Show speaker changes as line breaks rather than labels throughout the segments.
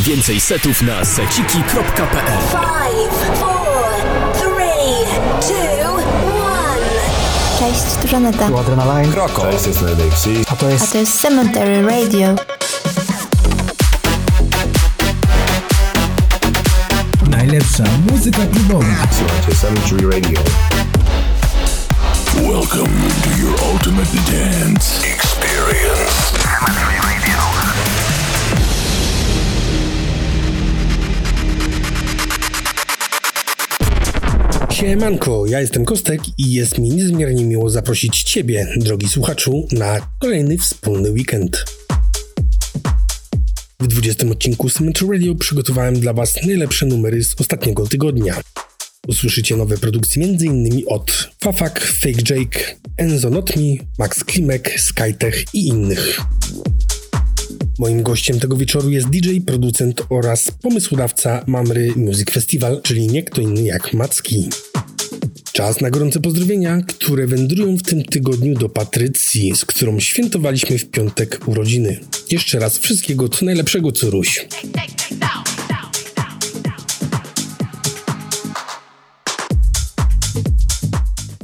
Więcej setów na seciki.pl 5, 4,
3, 2, 1 Cześć, tu Żaneta.
Tu Adrenaline.
Kroko. Cześć, jest Alexi.
A to jest...
A to jest Cemetery Radio.
Najlepsza muzyka klubowa.
Słuchajcie Cemetery Radio.
Welcome to your ultimate dance experience.
Siemanko, ja jestem Kostek i jest mi niezmiernie miło zaprosić Ciebie, drogi słuchaczu, na kolejny wspólny weekend. W 20 odcinku Cemetery Radio przygotowałem dla Was najlepsze numery z ostatniego tygodnia. Usłyszycie nowe produkcje m.in. od Fafak, Fake Jake, Enzo Not Me, Max Klimek, Skytech i innych. Moim gościem tego wieczoru jest DJ, producent oraz pomysłodawca Mamry Music Festival, czyli nie kto inny jak Macki. Czas na gorące pozdrowienia, które wędrują w tym tygodniu do Patrycji, z którą świętowaliśmy w piątek urodziny. Jeszcze raz wszystkiego co najlepszego, Curuś.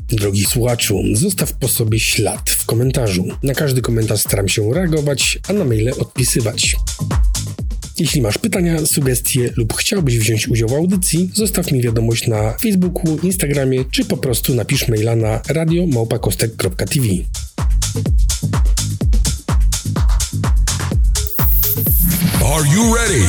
Drogi słuchaczu, zostaw po sobie ślad w komentarzu. Na każdy komentarz staram się reagować, a na maile odpisywać. Jeśli masz pytania, sugestie lub chciałbyś wziąć udział w audycji, zostaw mi wiadomość na Facebooku, Instagramie czy po prostu napisz maila na radiomałpakostek.tv.
Are you ready?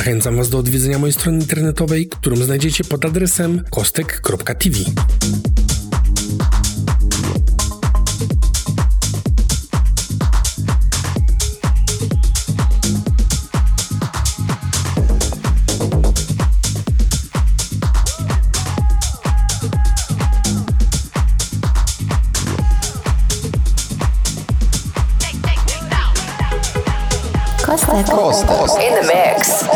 Zachęcam Was do odwiedzenia mojej strony internetowej, którą znajdziecie pod adresem kostek.tv.
Kostek.
Kostek. In the mix.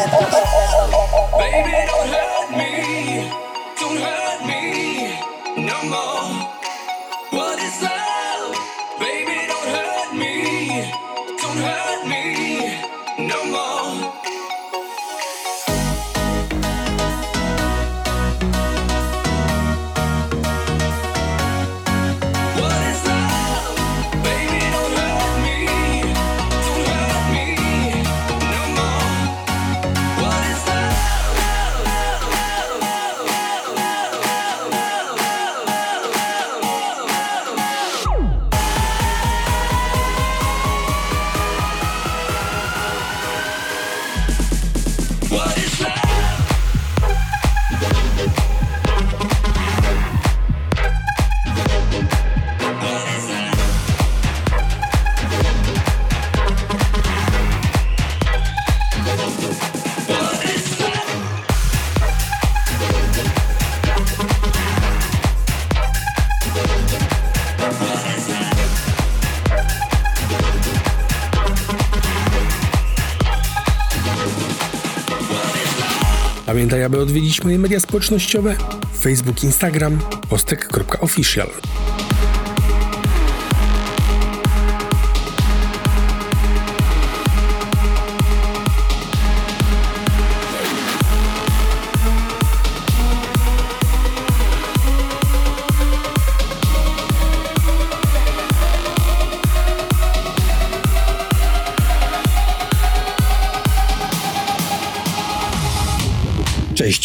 Aby odwiedzić moje media społecznościowe Facebook, Instagram, postek.official.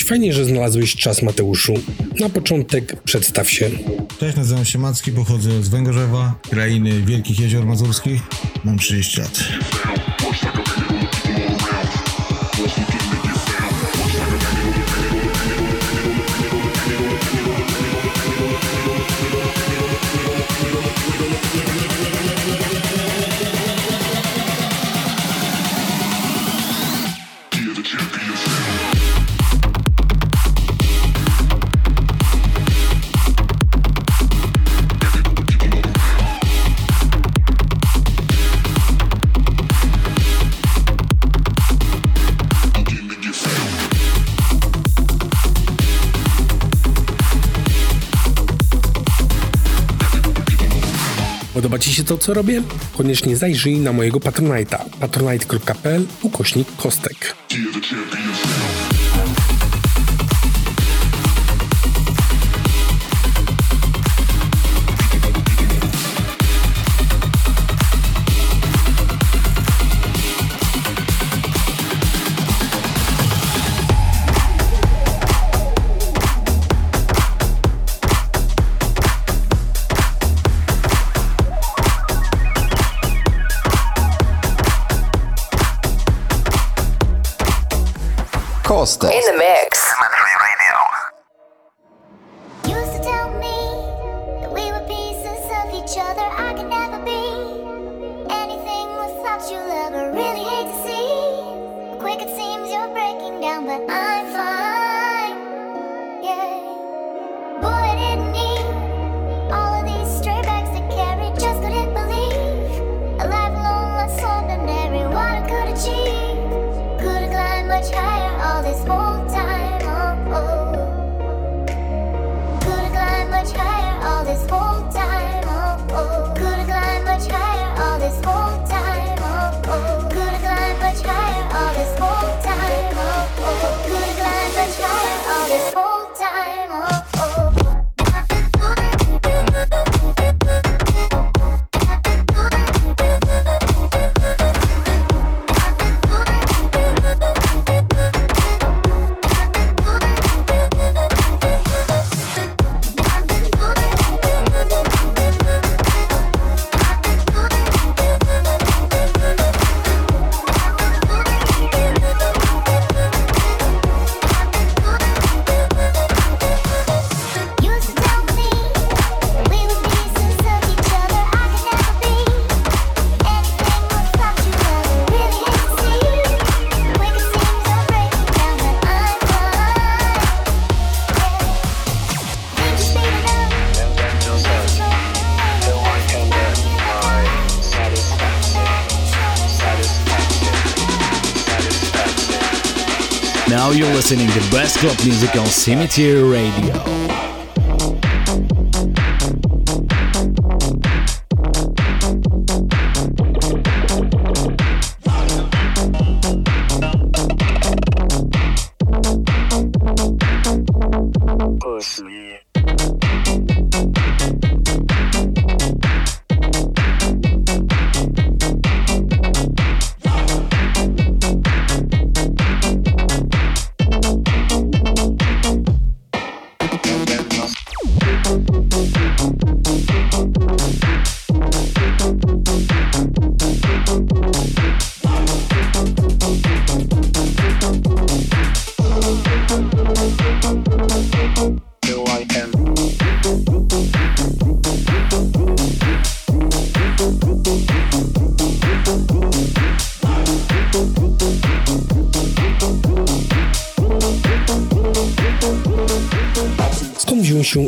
fajnie, że znalazłeś czas, Mateuszu. Na początek przedstaw się.
Cześć, nazywam się Macki, pochodzę z Węgorzewa, krainy Wielkich Jezior Mazurskich. Mam 30 lat.
to, co robię? Koniecznie zajrzyj na mojego Patronite'a patronite.pl ukośnik kostek.
In the mix.
listening the best club music on Cemetery Radio.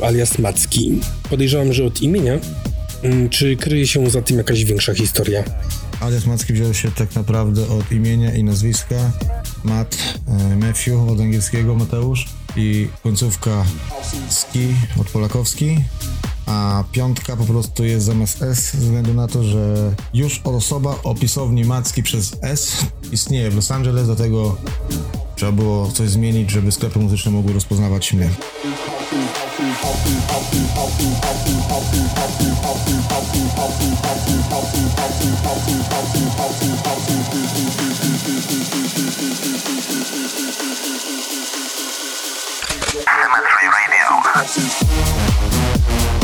Alias Macki. Podejrzewam, że od imienia. Mm, czy kryje się za tym jakaś większa historia?
Alias Macki wziął się tak naprawdę od imienia i nazwiska Matt, e, Matthew od angielskiego Mateusz i końcówka ski od polakowski, a piątka po prostu jest zamiast S ze względu na to, że już osoba o pisowni Macki przez S istnieje w Los Angeles, dlatego Trzeba było coś zmienić, żeby sklepy muzyczne mogły rozpoznawać mnie.
Radio.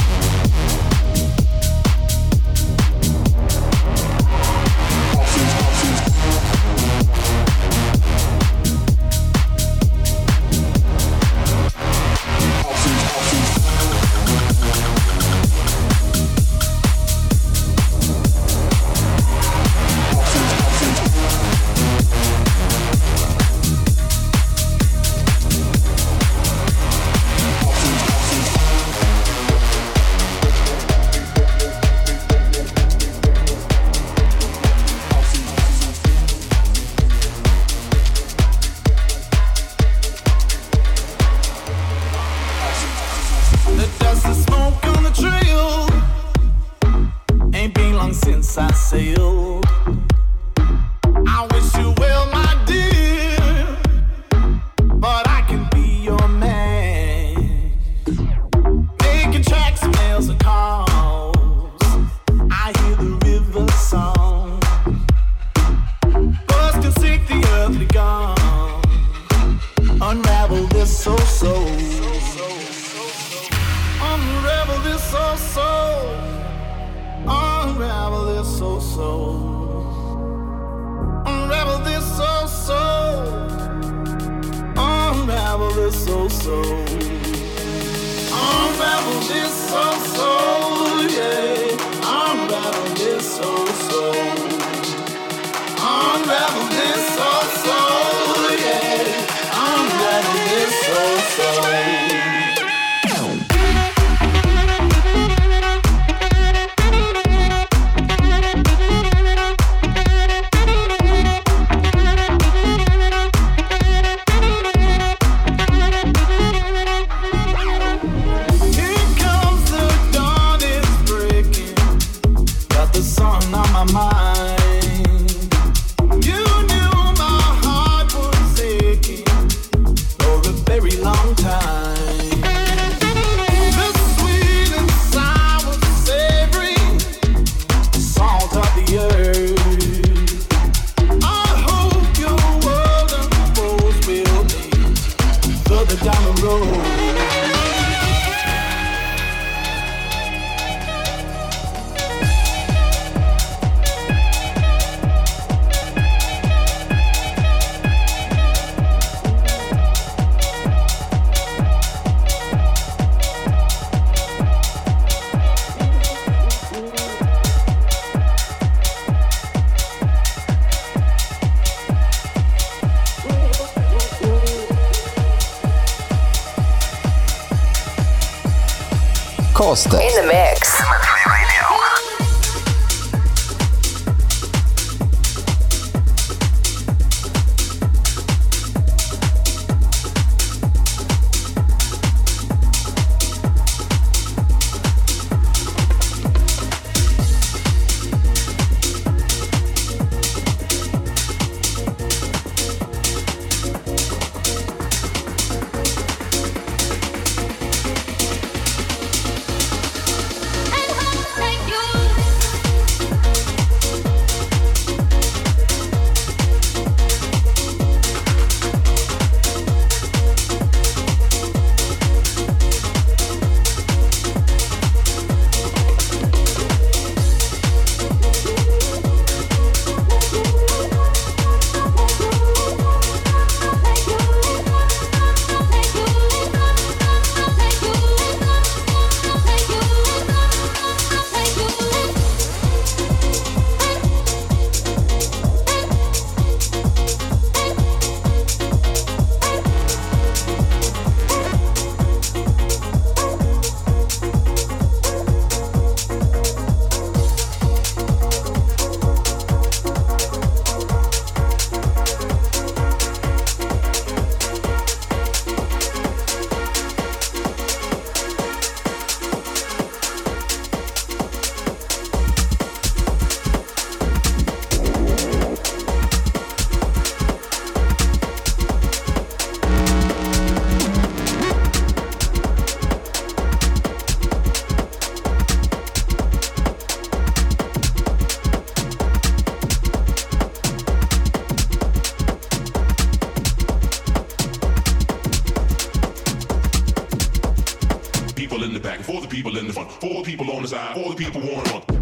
people in the front, four people on the side, all the people want
one.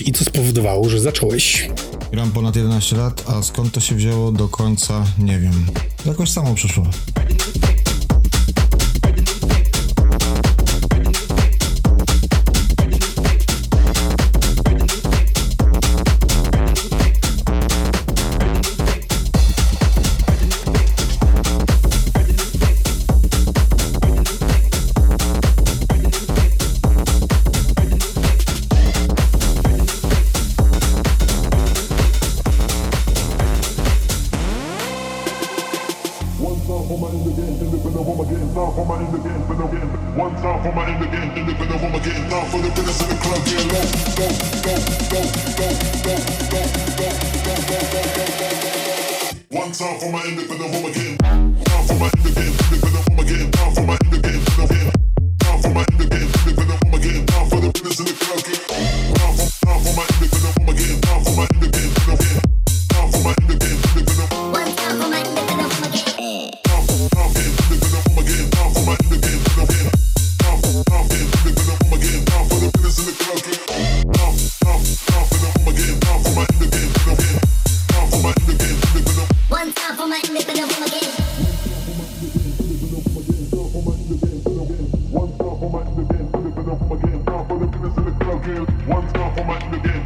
i co spowodowało, że zacząłeś?
Gram ponad 11 lat, a skąd to się wzięło do końca nie wiem. Jakoś samo przyszło.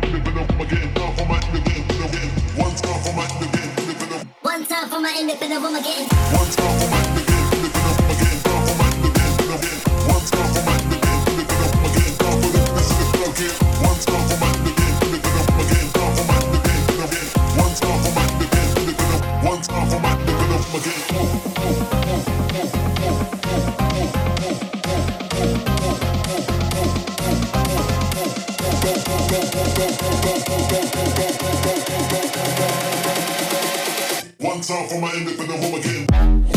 One time for my independent woman again. One time for my independent.
One time for my
For my independence, independent home again.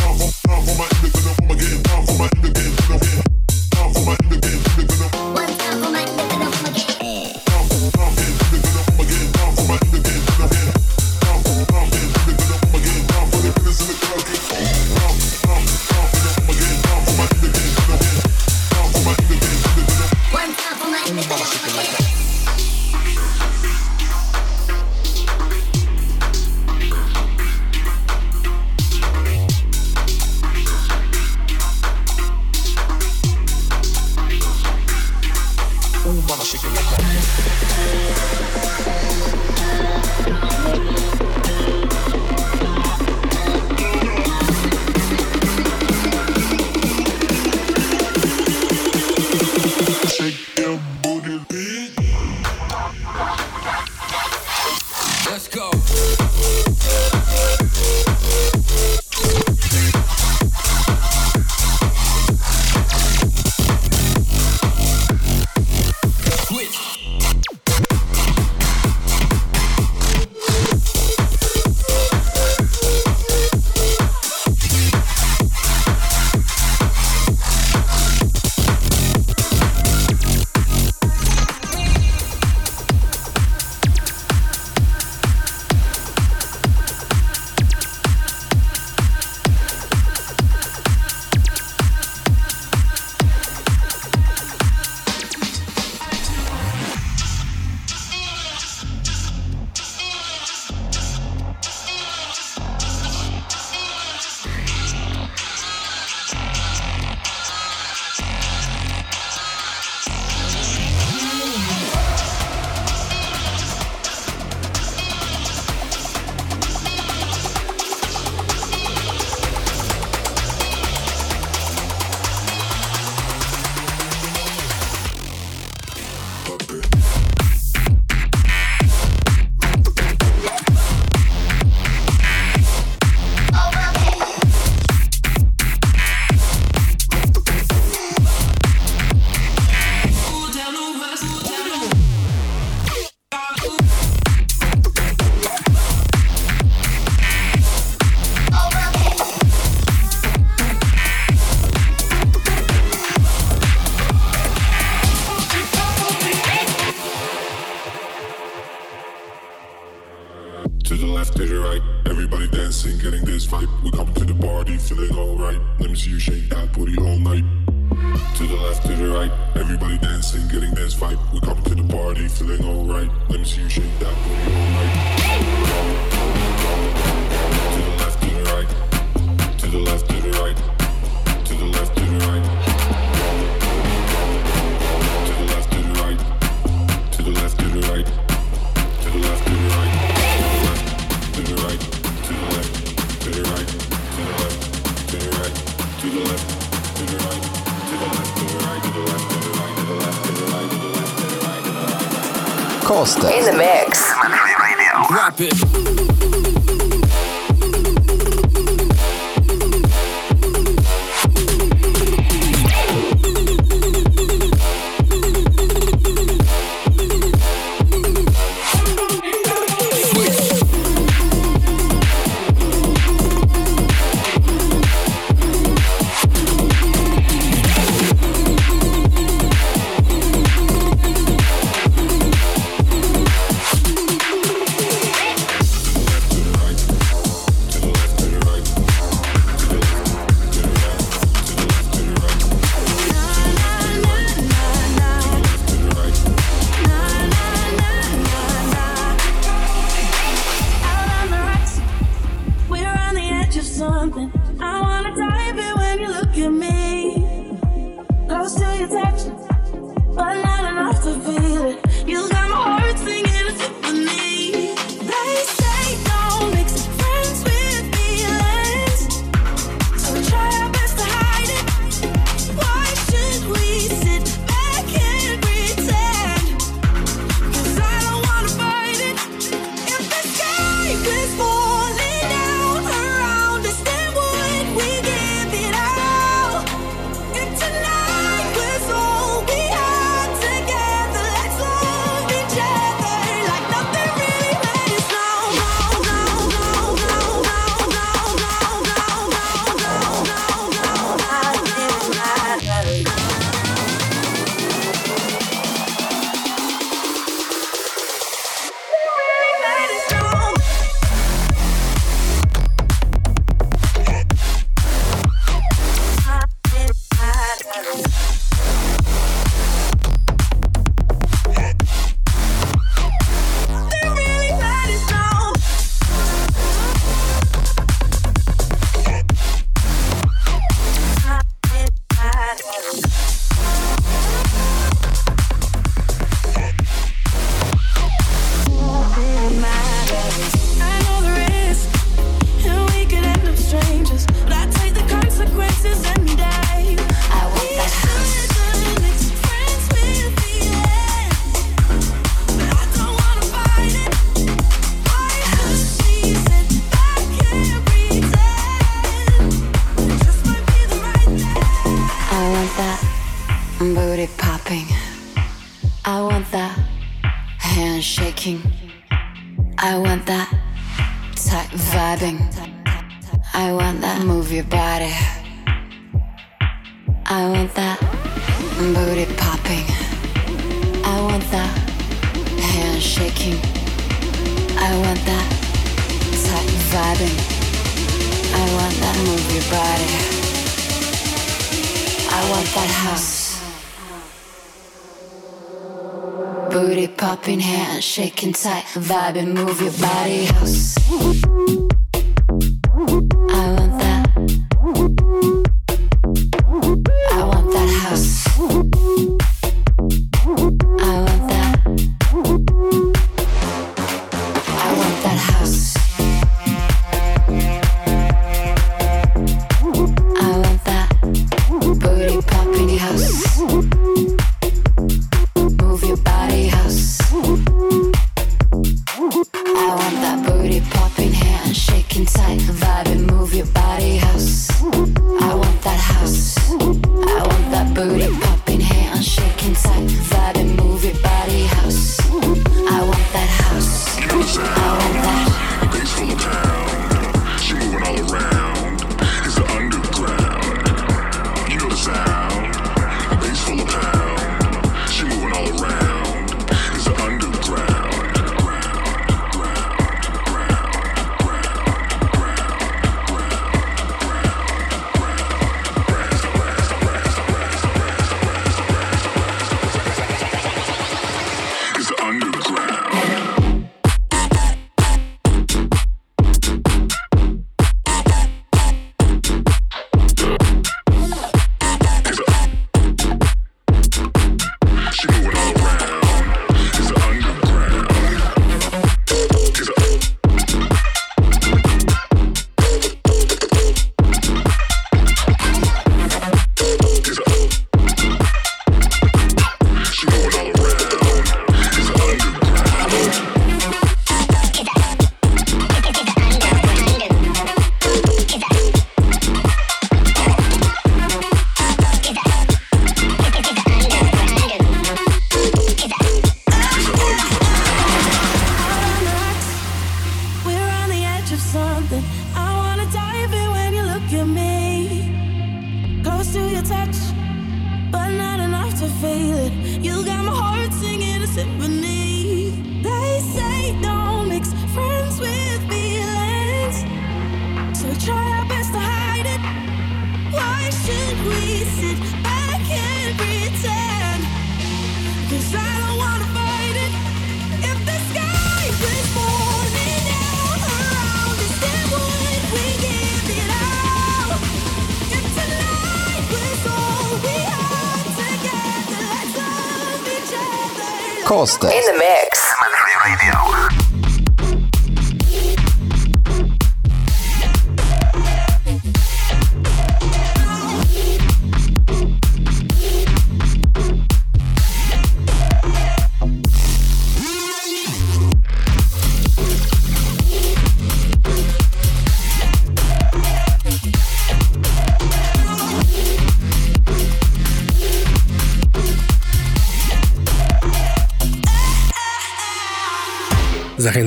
Vibe
and
move your body. House.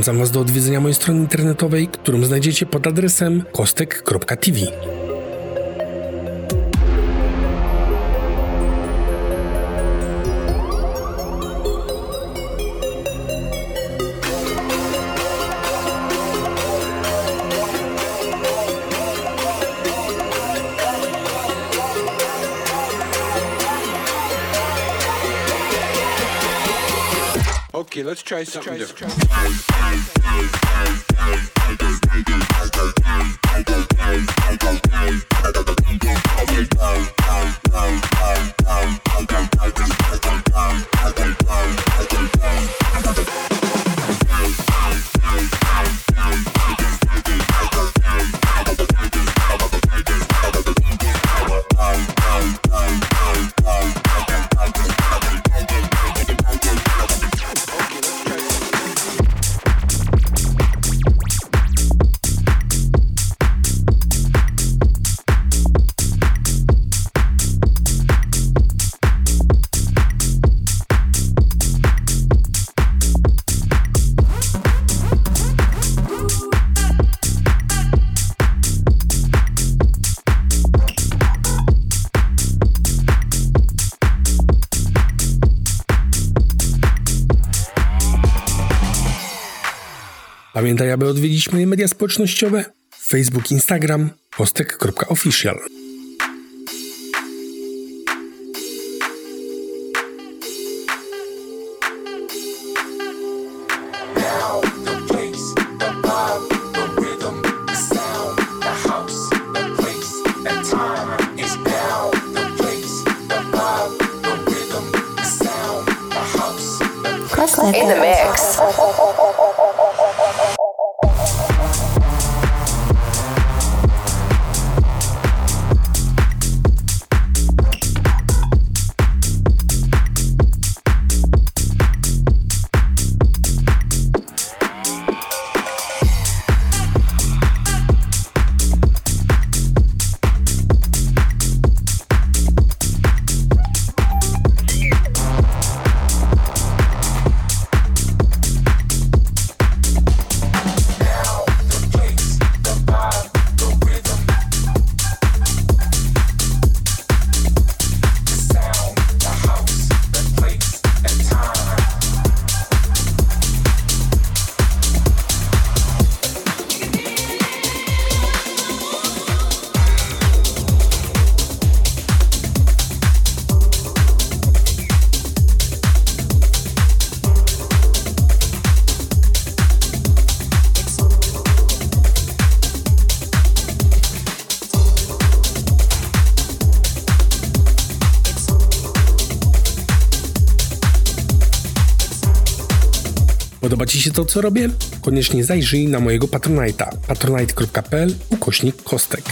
Zachęcam Was do odwiedzenia mojej strony internetowej, którą znajdziecie pod adresem kostek.tv.
Okay, let's try something different.
Pamiętaj, aby odwiedzić moje media społecznościowe Facebook, Instagram, kostek.official.
Się to, co robię? Koniecznie zajrzyj na mojego Patronite'a patronite.pl ukośnik kostek.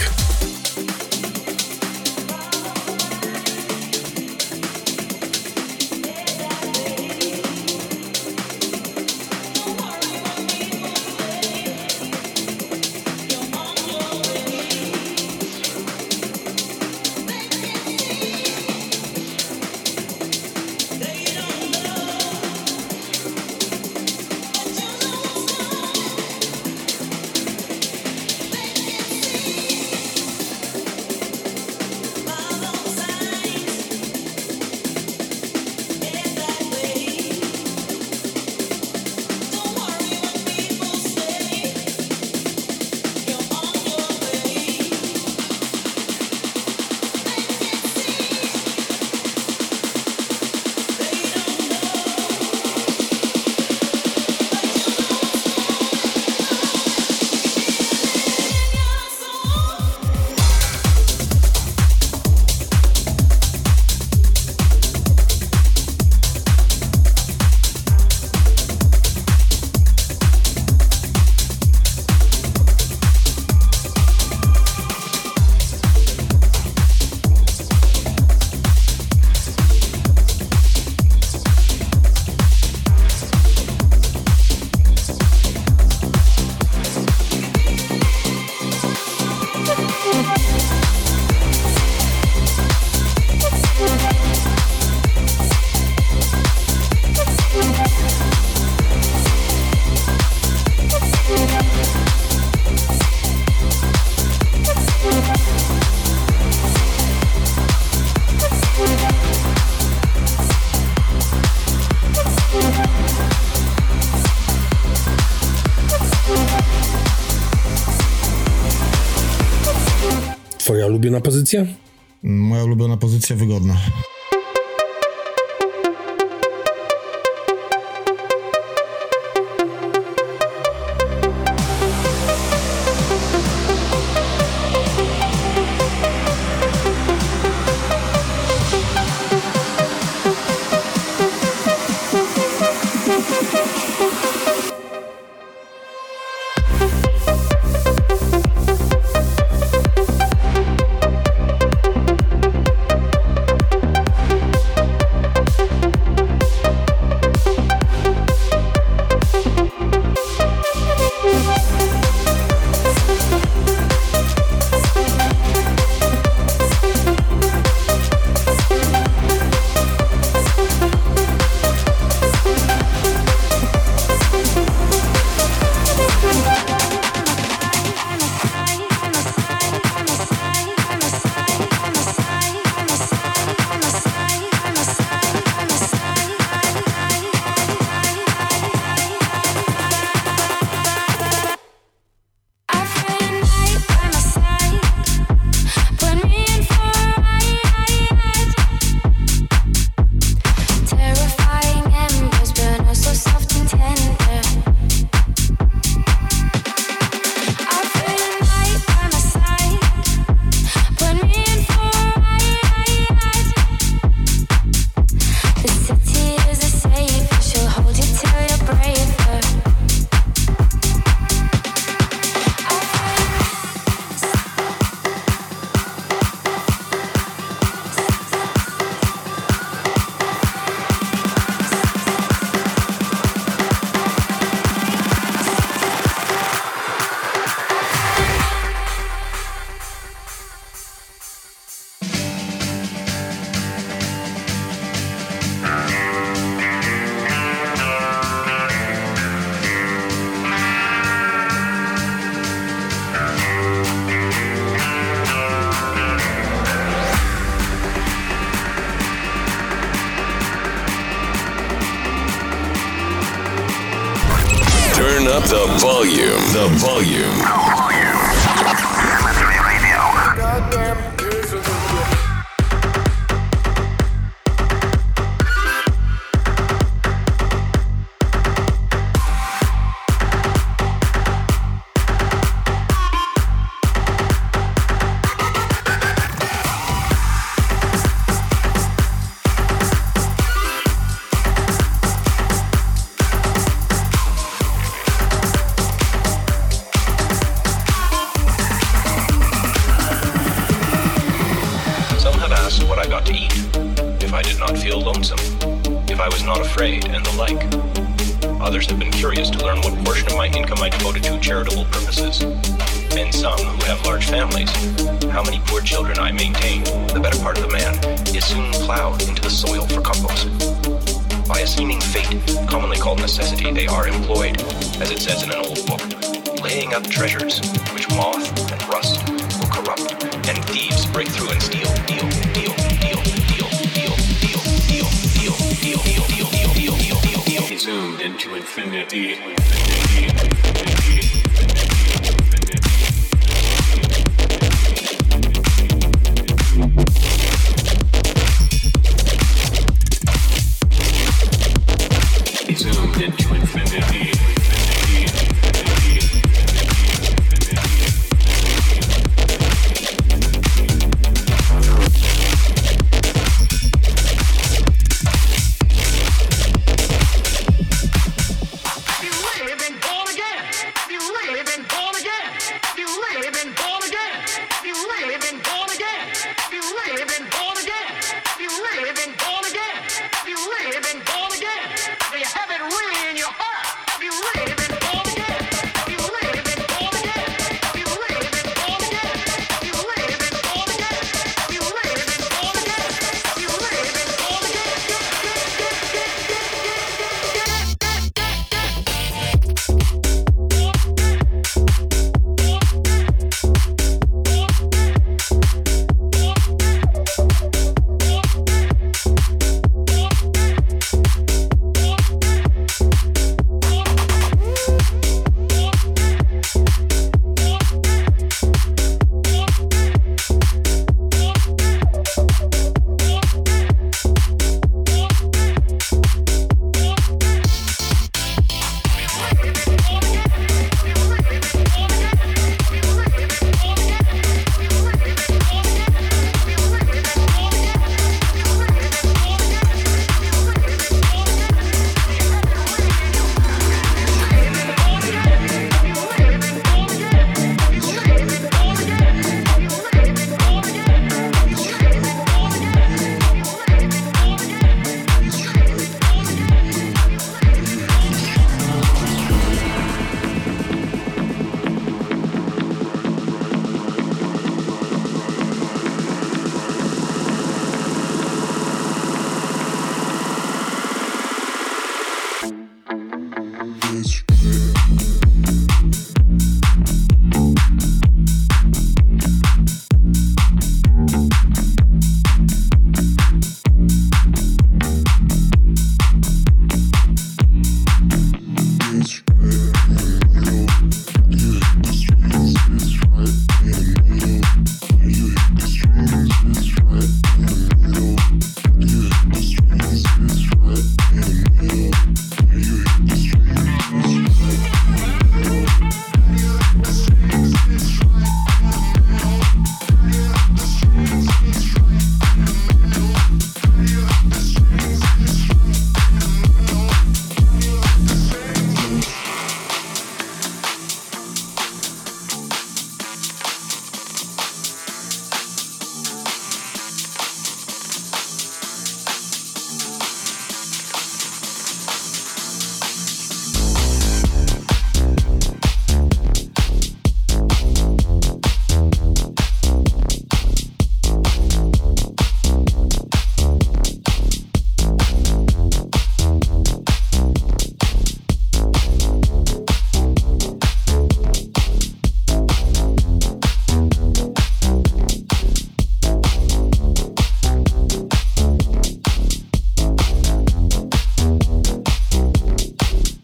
Ulubiona pozycja?
Moja ulubiona pozycja wygodna.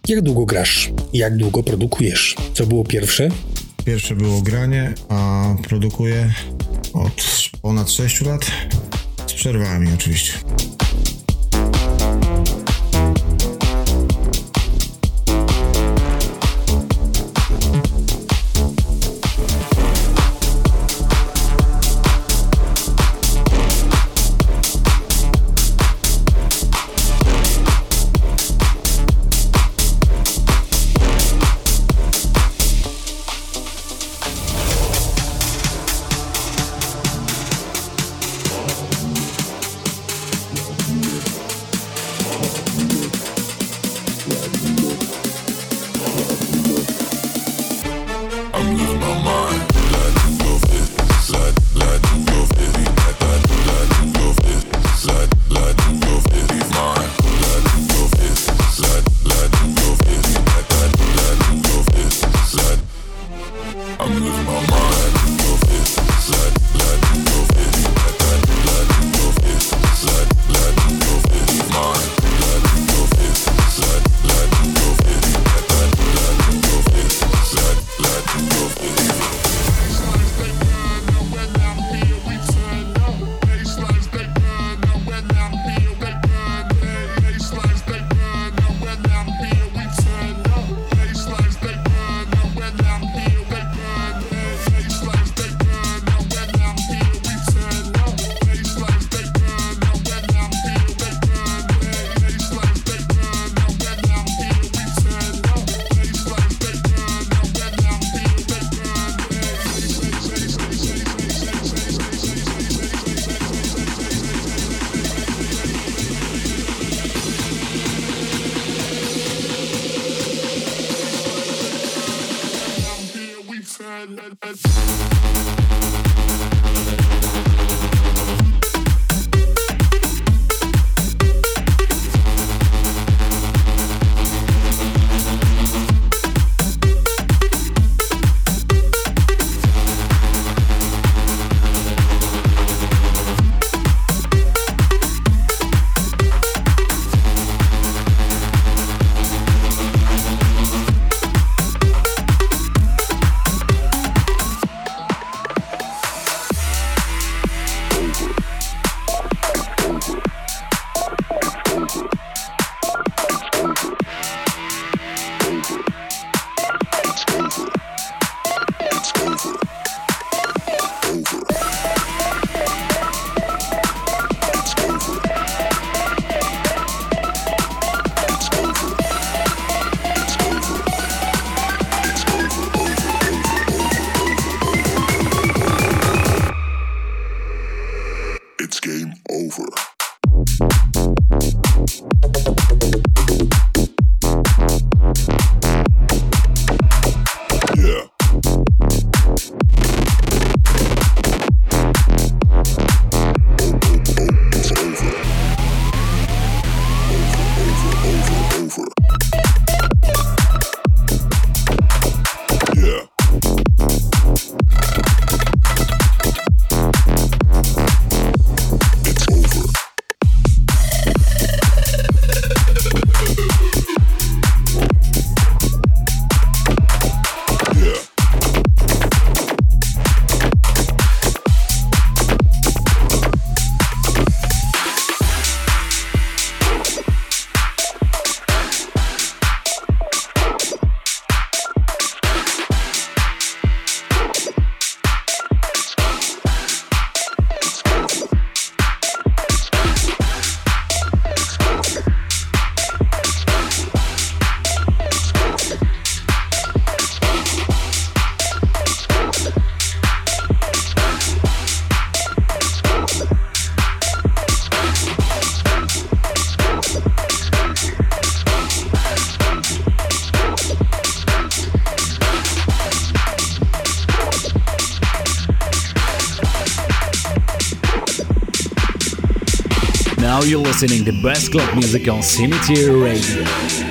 Jak długo grasz? Jak długo produkujesz? Co było pierwsze?
Pierwsze było granie, a produkuję od ponad 6 lat. Z przerwami oczywiście.
Listening the best club music on Cemetery Radio.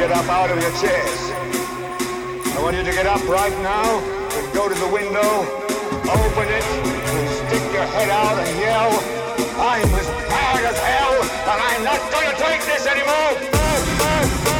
get up out of your chairs. I want you to get up right now and go to the window, open it, and stick your head out and yell, I'm as mad as hell, and I'm not gonna take this anymore!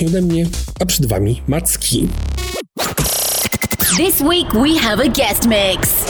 serdecznie ode mnie, a przed Wami Macki.
This week we have a guest mix.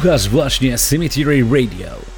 Słuchasz właśnie Cemetery Radio.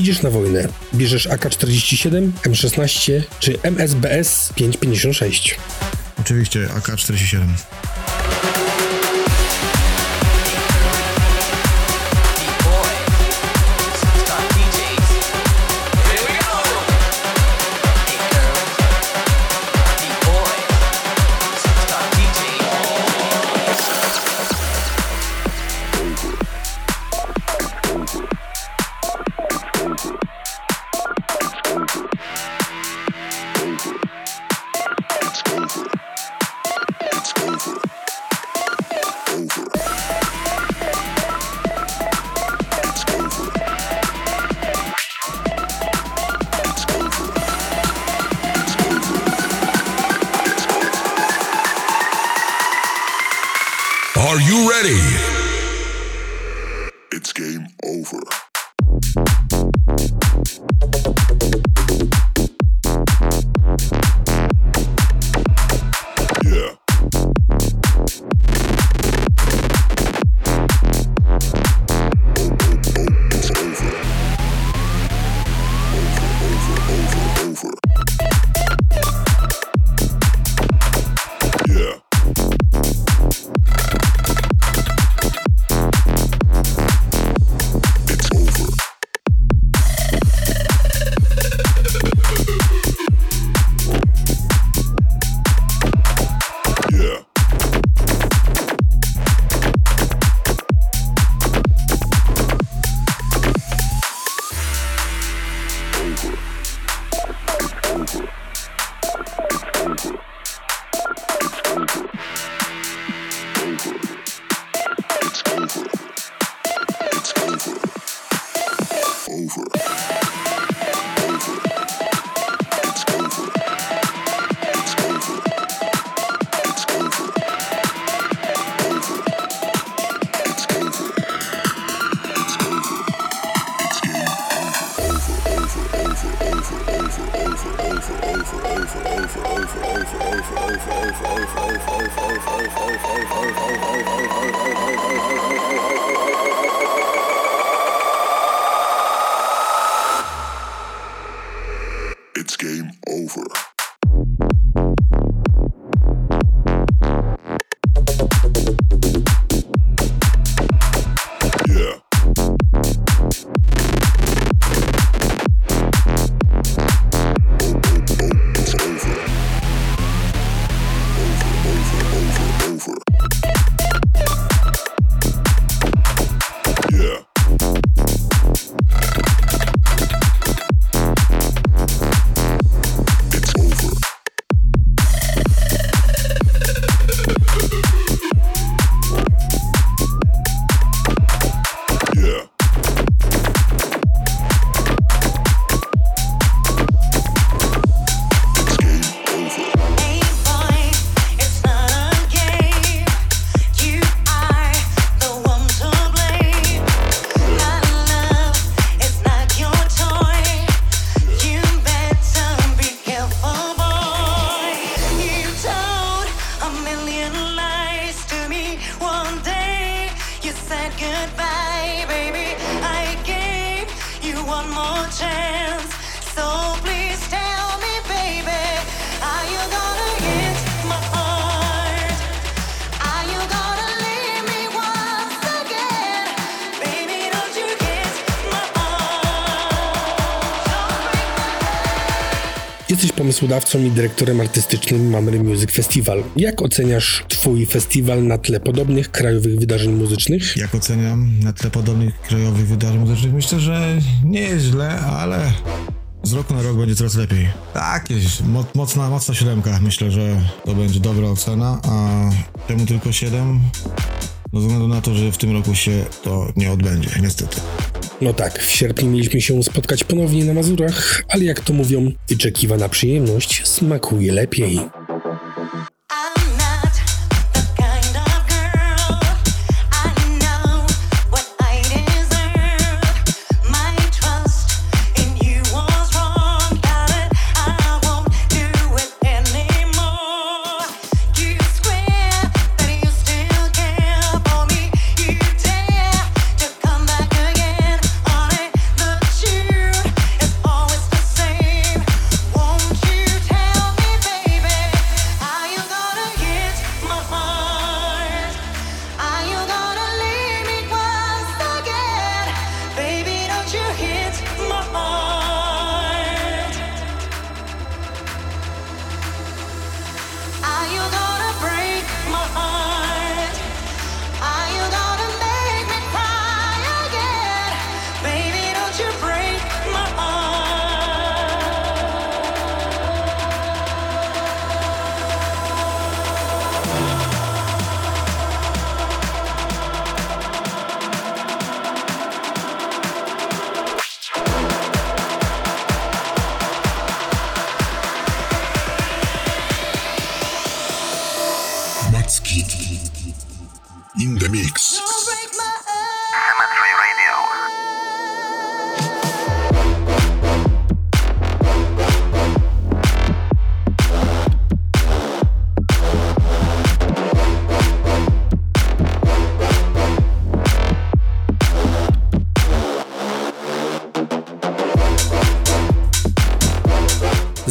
Idziesz na wojnę. Bierzesz AK-47, M16 czy MSBS 556.
Oczywiście AK-47.
over, over, over.
Pomysłodawcą i dyrektorem artystycznym Mamry Music Festival. Jak oceniasz Twój festiwal na tle podobnych krajowych wydarzeń muzycznych?
Jak oceniam na tle podobnych krajowych wydarzeń muzycznych? Myślę, że nie jest źle, ale z roku na rok będzie coraz lepiej. Tak, jest mo- mocna, mocna siódemka. Myślę, że to będzie dobra ocena, a temu tylko 7 ze względu na to, że w tym roku się to nie odbędzie, niestety.
No tak, w sierpniu mieliśmy się spotkać ponownie na Mazurach, ale jak to mówią, wyczekiwana przyjemność smakuje lepiej.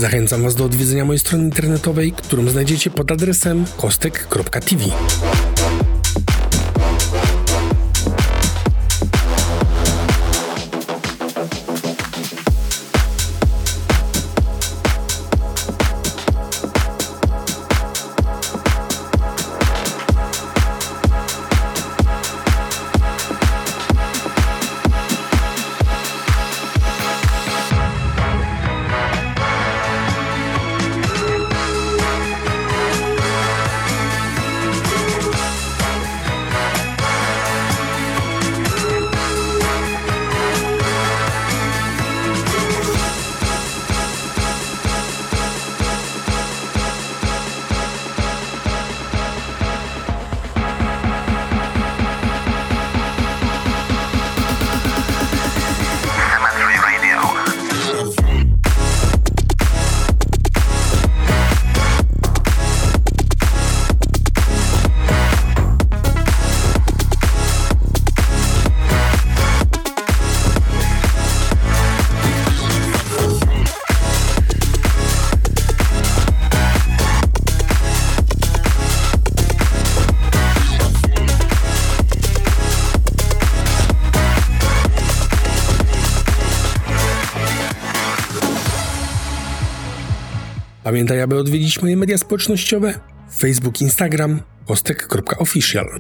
Zachęcam Was do odwiedzenia mojej strony internetowej, którą znajdziecie pod adresem kostek.tv. odwiedzić moje media społecznościowe Facebook, Instagram, kostek.official.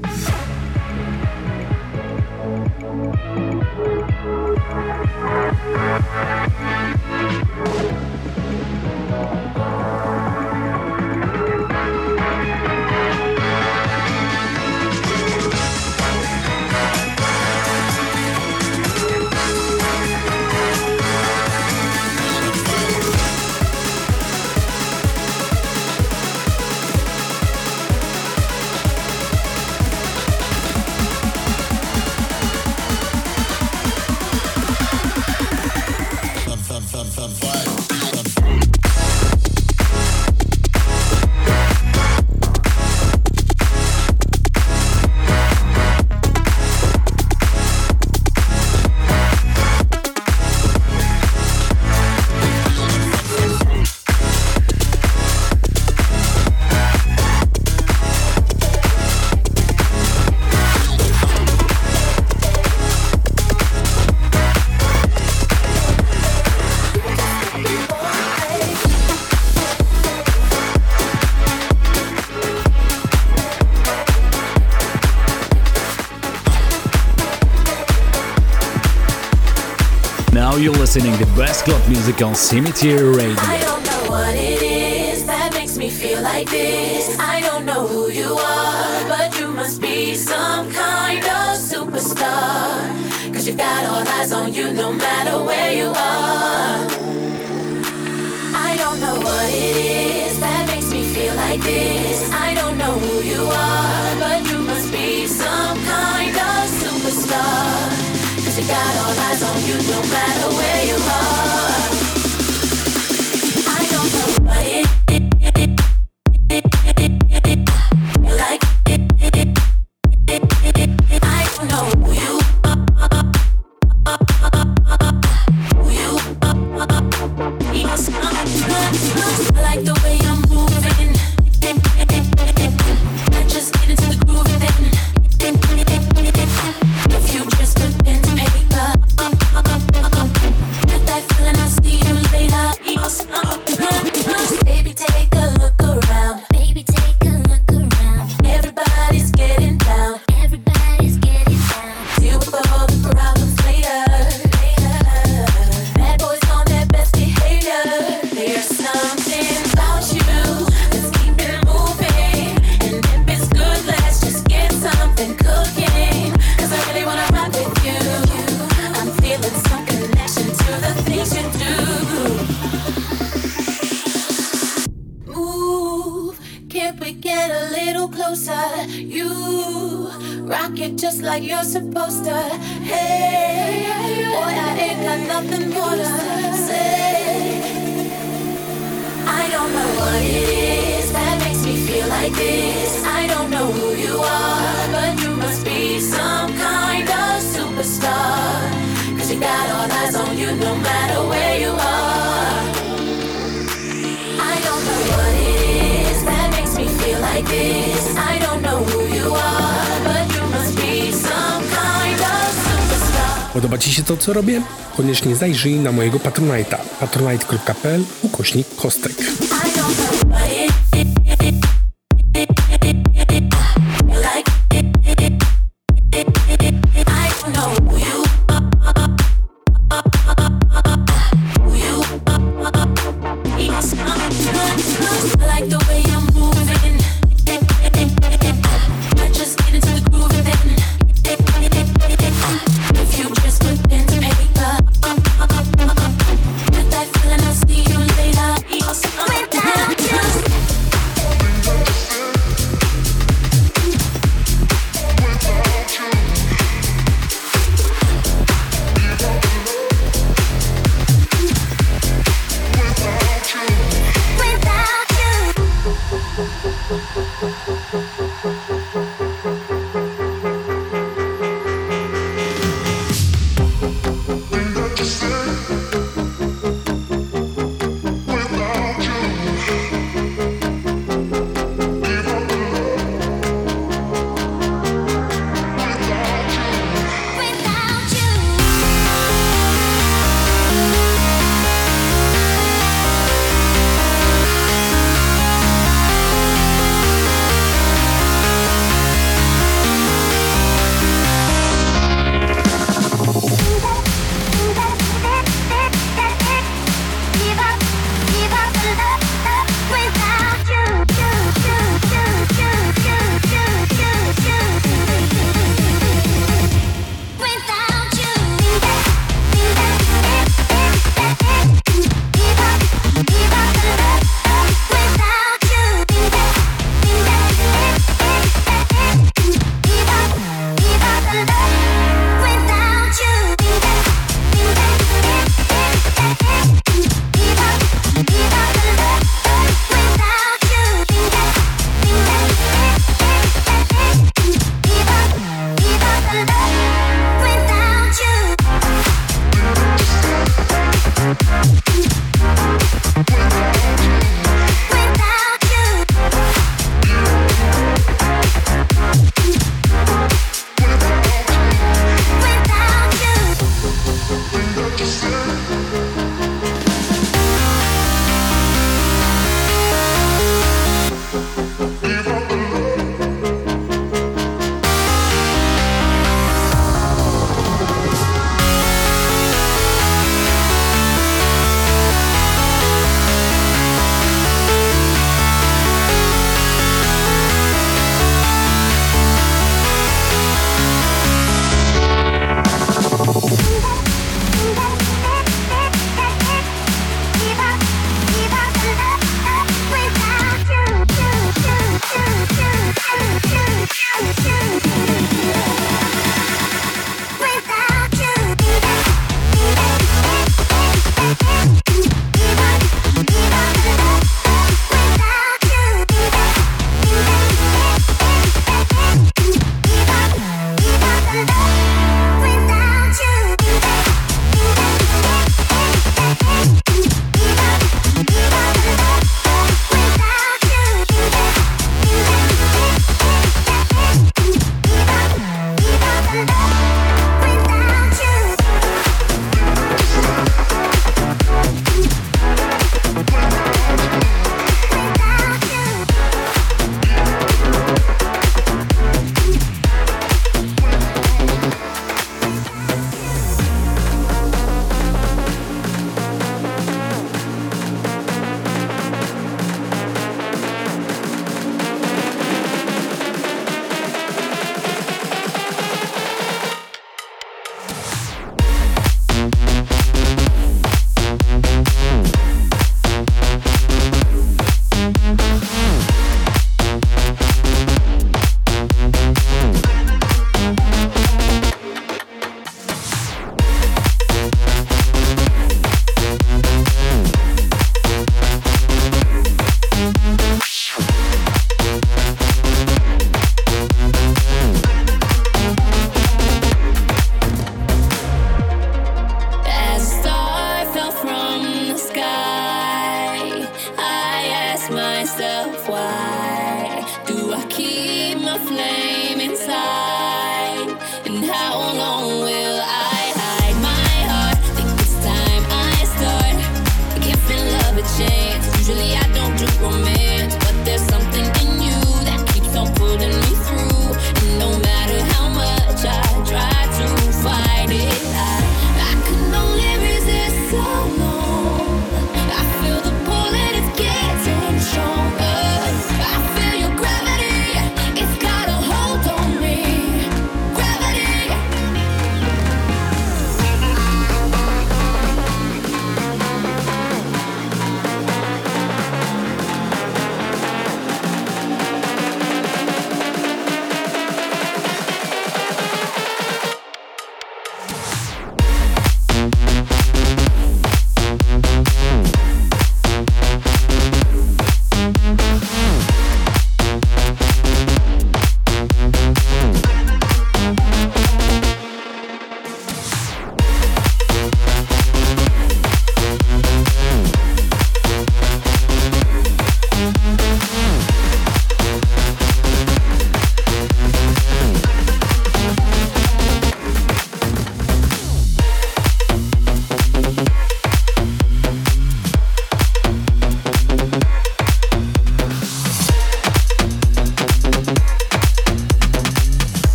listening to best club music on Cemetery Radio.
I don't know what it is that makes me feel like this. I don't know who you are, but you must be some kind of superstar. Cause you've got all eyes on you no matter where you are. I don't know what it is that makes me feel like this. I don't know who you are, but you must be some got all eyes on you no matter where you are.
co robię? Koniecznie zajrzyj na mojego Patronite'a patronite.pl ukośnik kostek.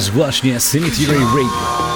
Słuchasz właśnie Cemetery Radio.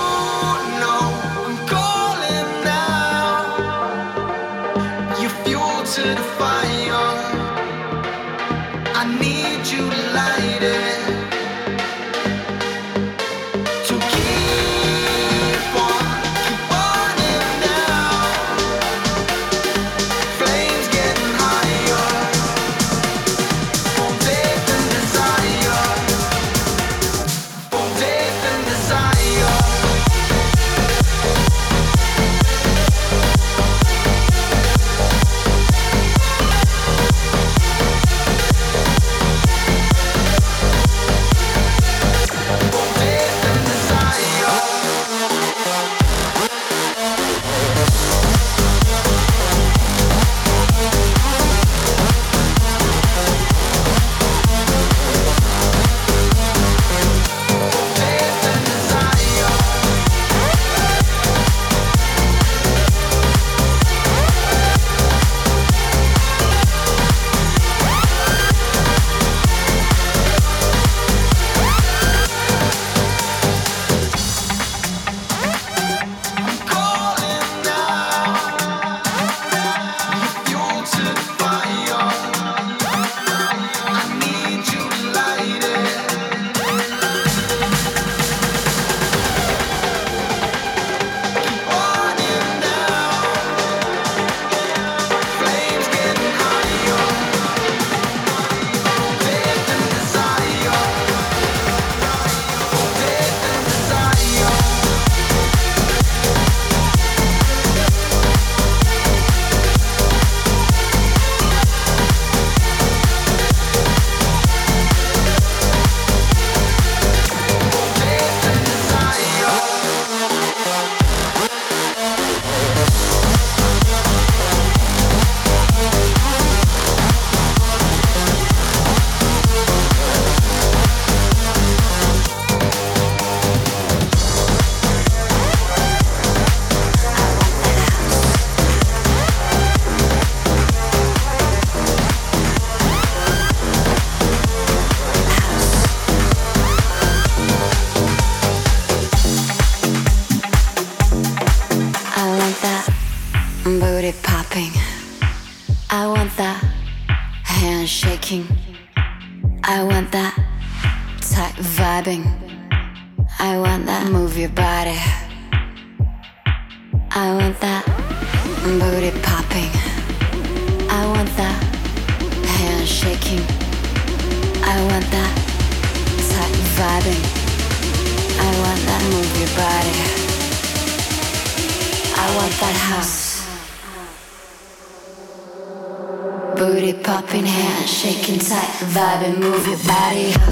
vibe and
move your body.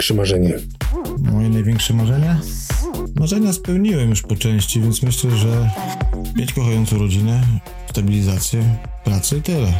największe marzenie?
Moje największe marzenie? Marzenia spełniłem już po części, więc myślę, że mieć kochającą rodzinę, stabilizację, pracę i tyle.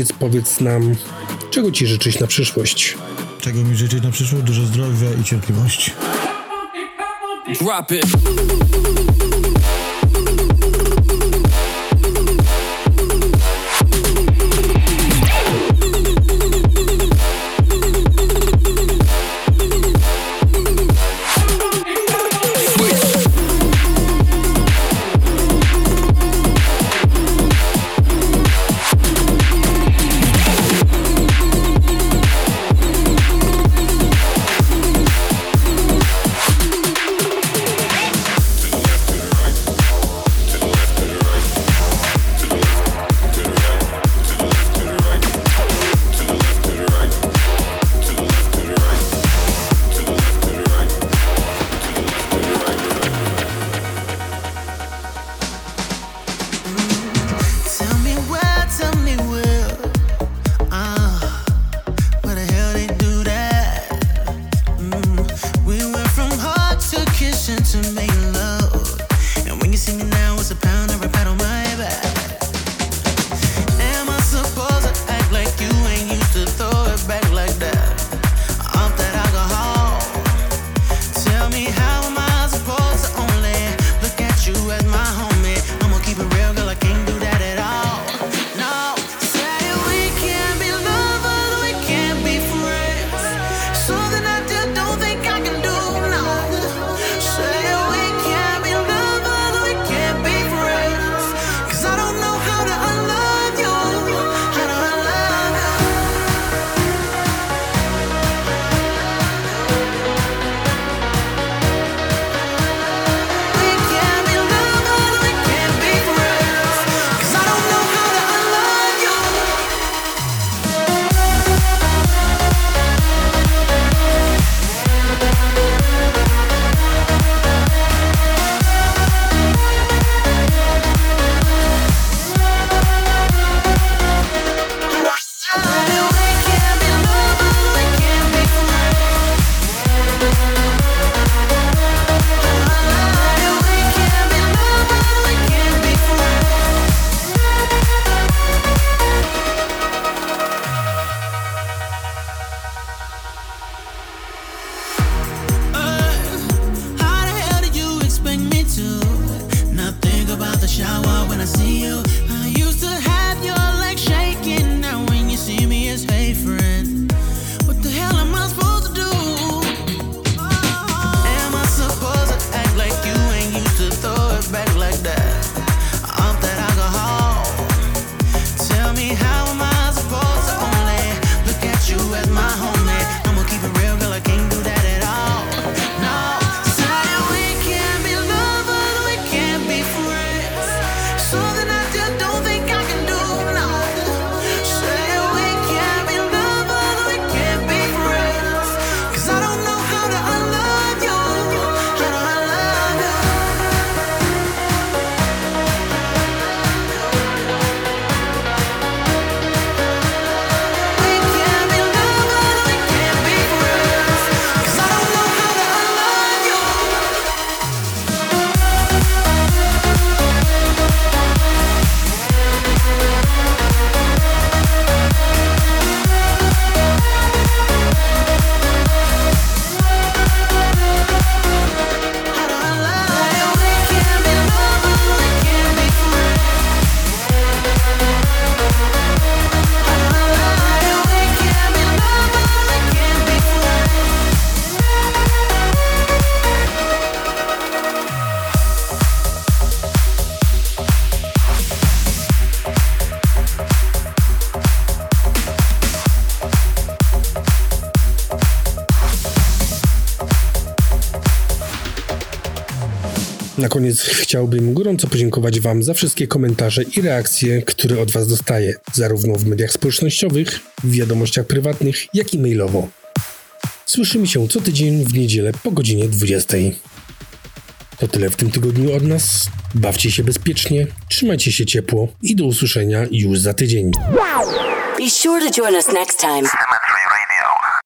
koniec powiedz nam, czego ci życzyć na przyszłość?
Czego mi życzyć na przyszłość? Dużo zdrowia i cierpliwości.
Drop it.
Koniec chciałbym gorąco podziękować Wam za wszystkie komentarze i reakcje, które od Was dostaję, zarówno w mediach społecznościowych, w wiadomościach prywatnych, jak i mailowo. Słyszymy się co tydzień w niedzielę po godzinie 20. To tyle w tym tygodniu od nas. Bawcie się bezpiecznie, trzymajcie się ciepło i do usłyszenia już za tydzień.
Be sure to join us next time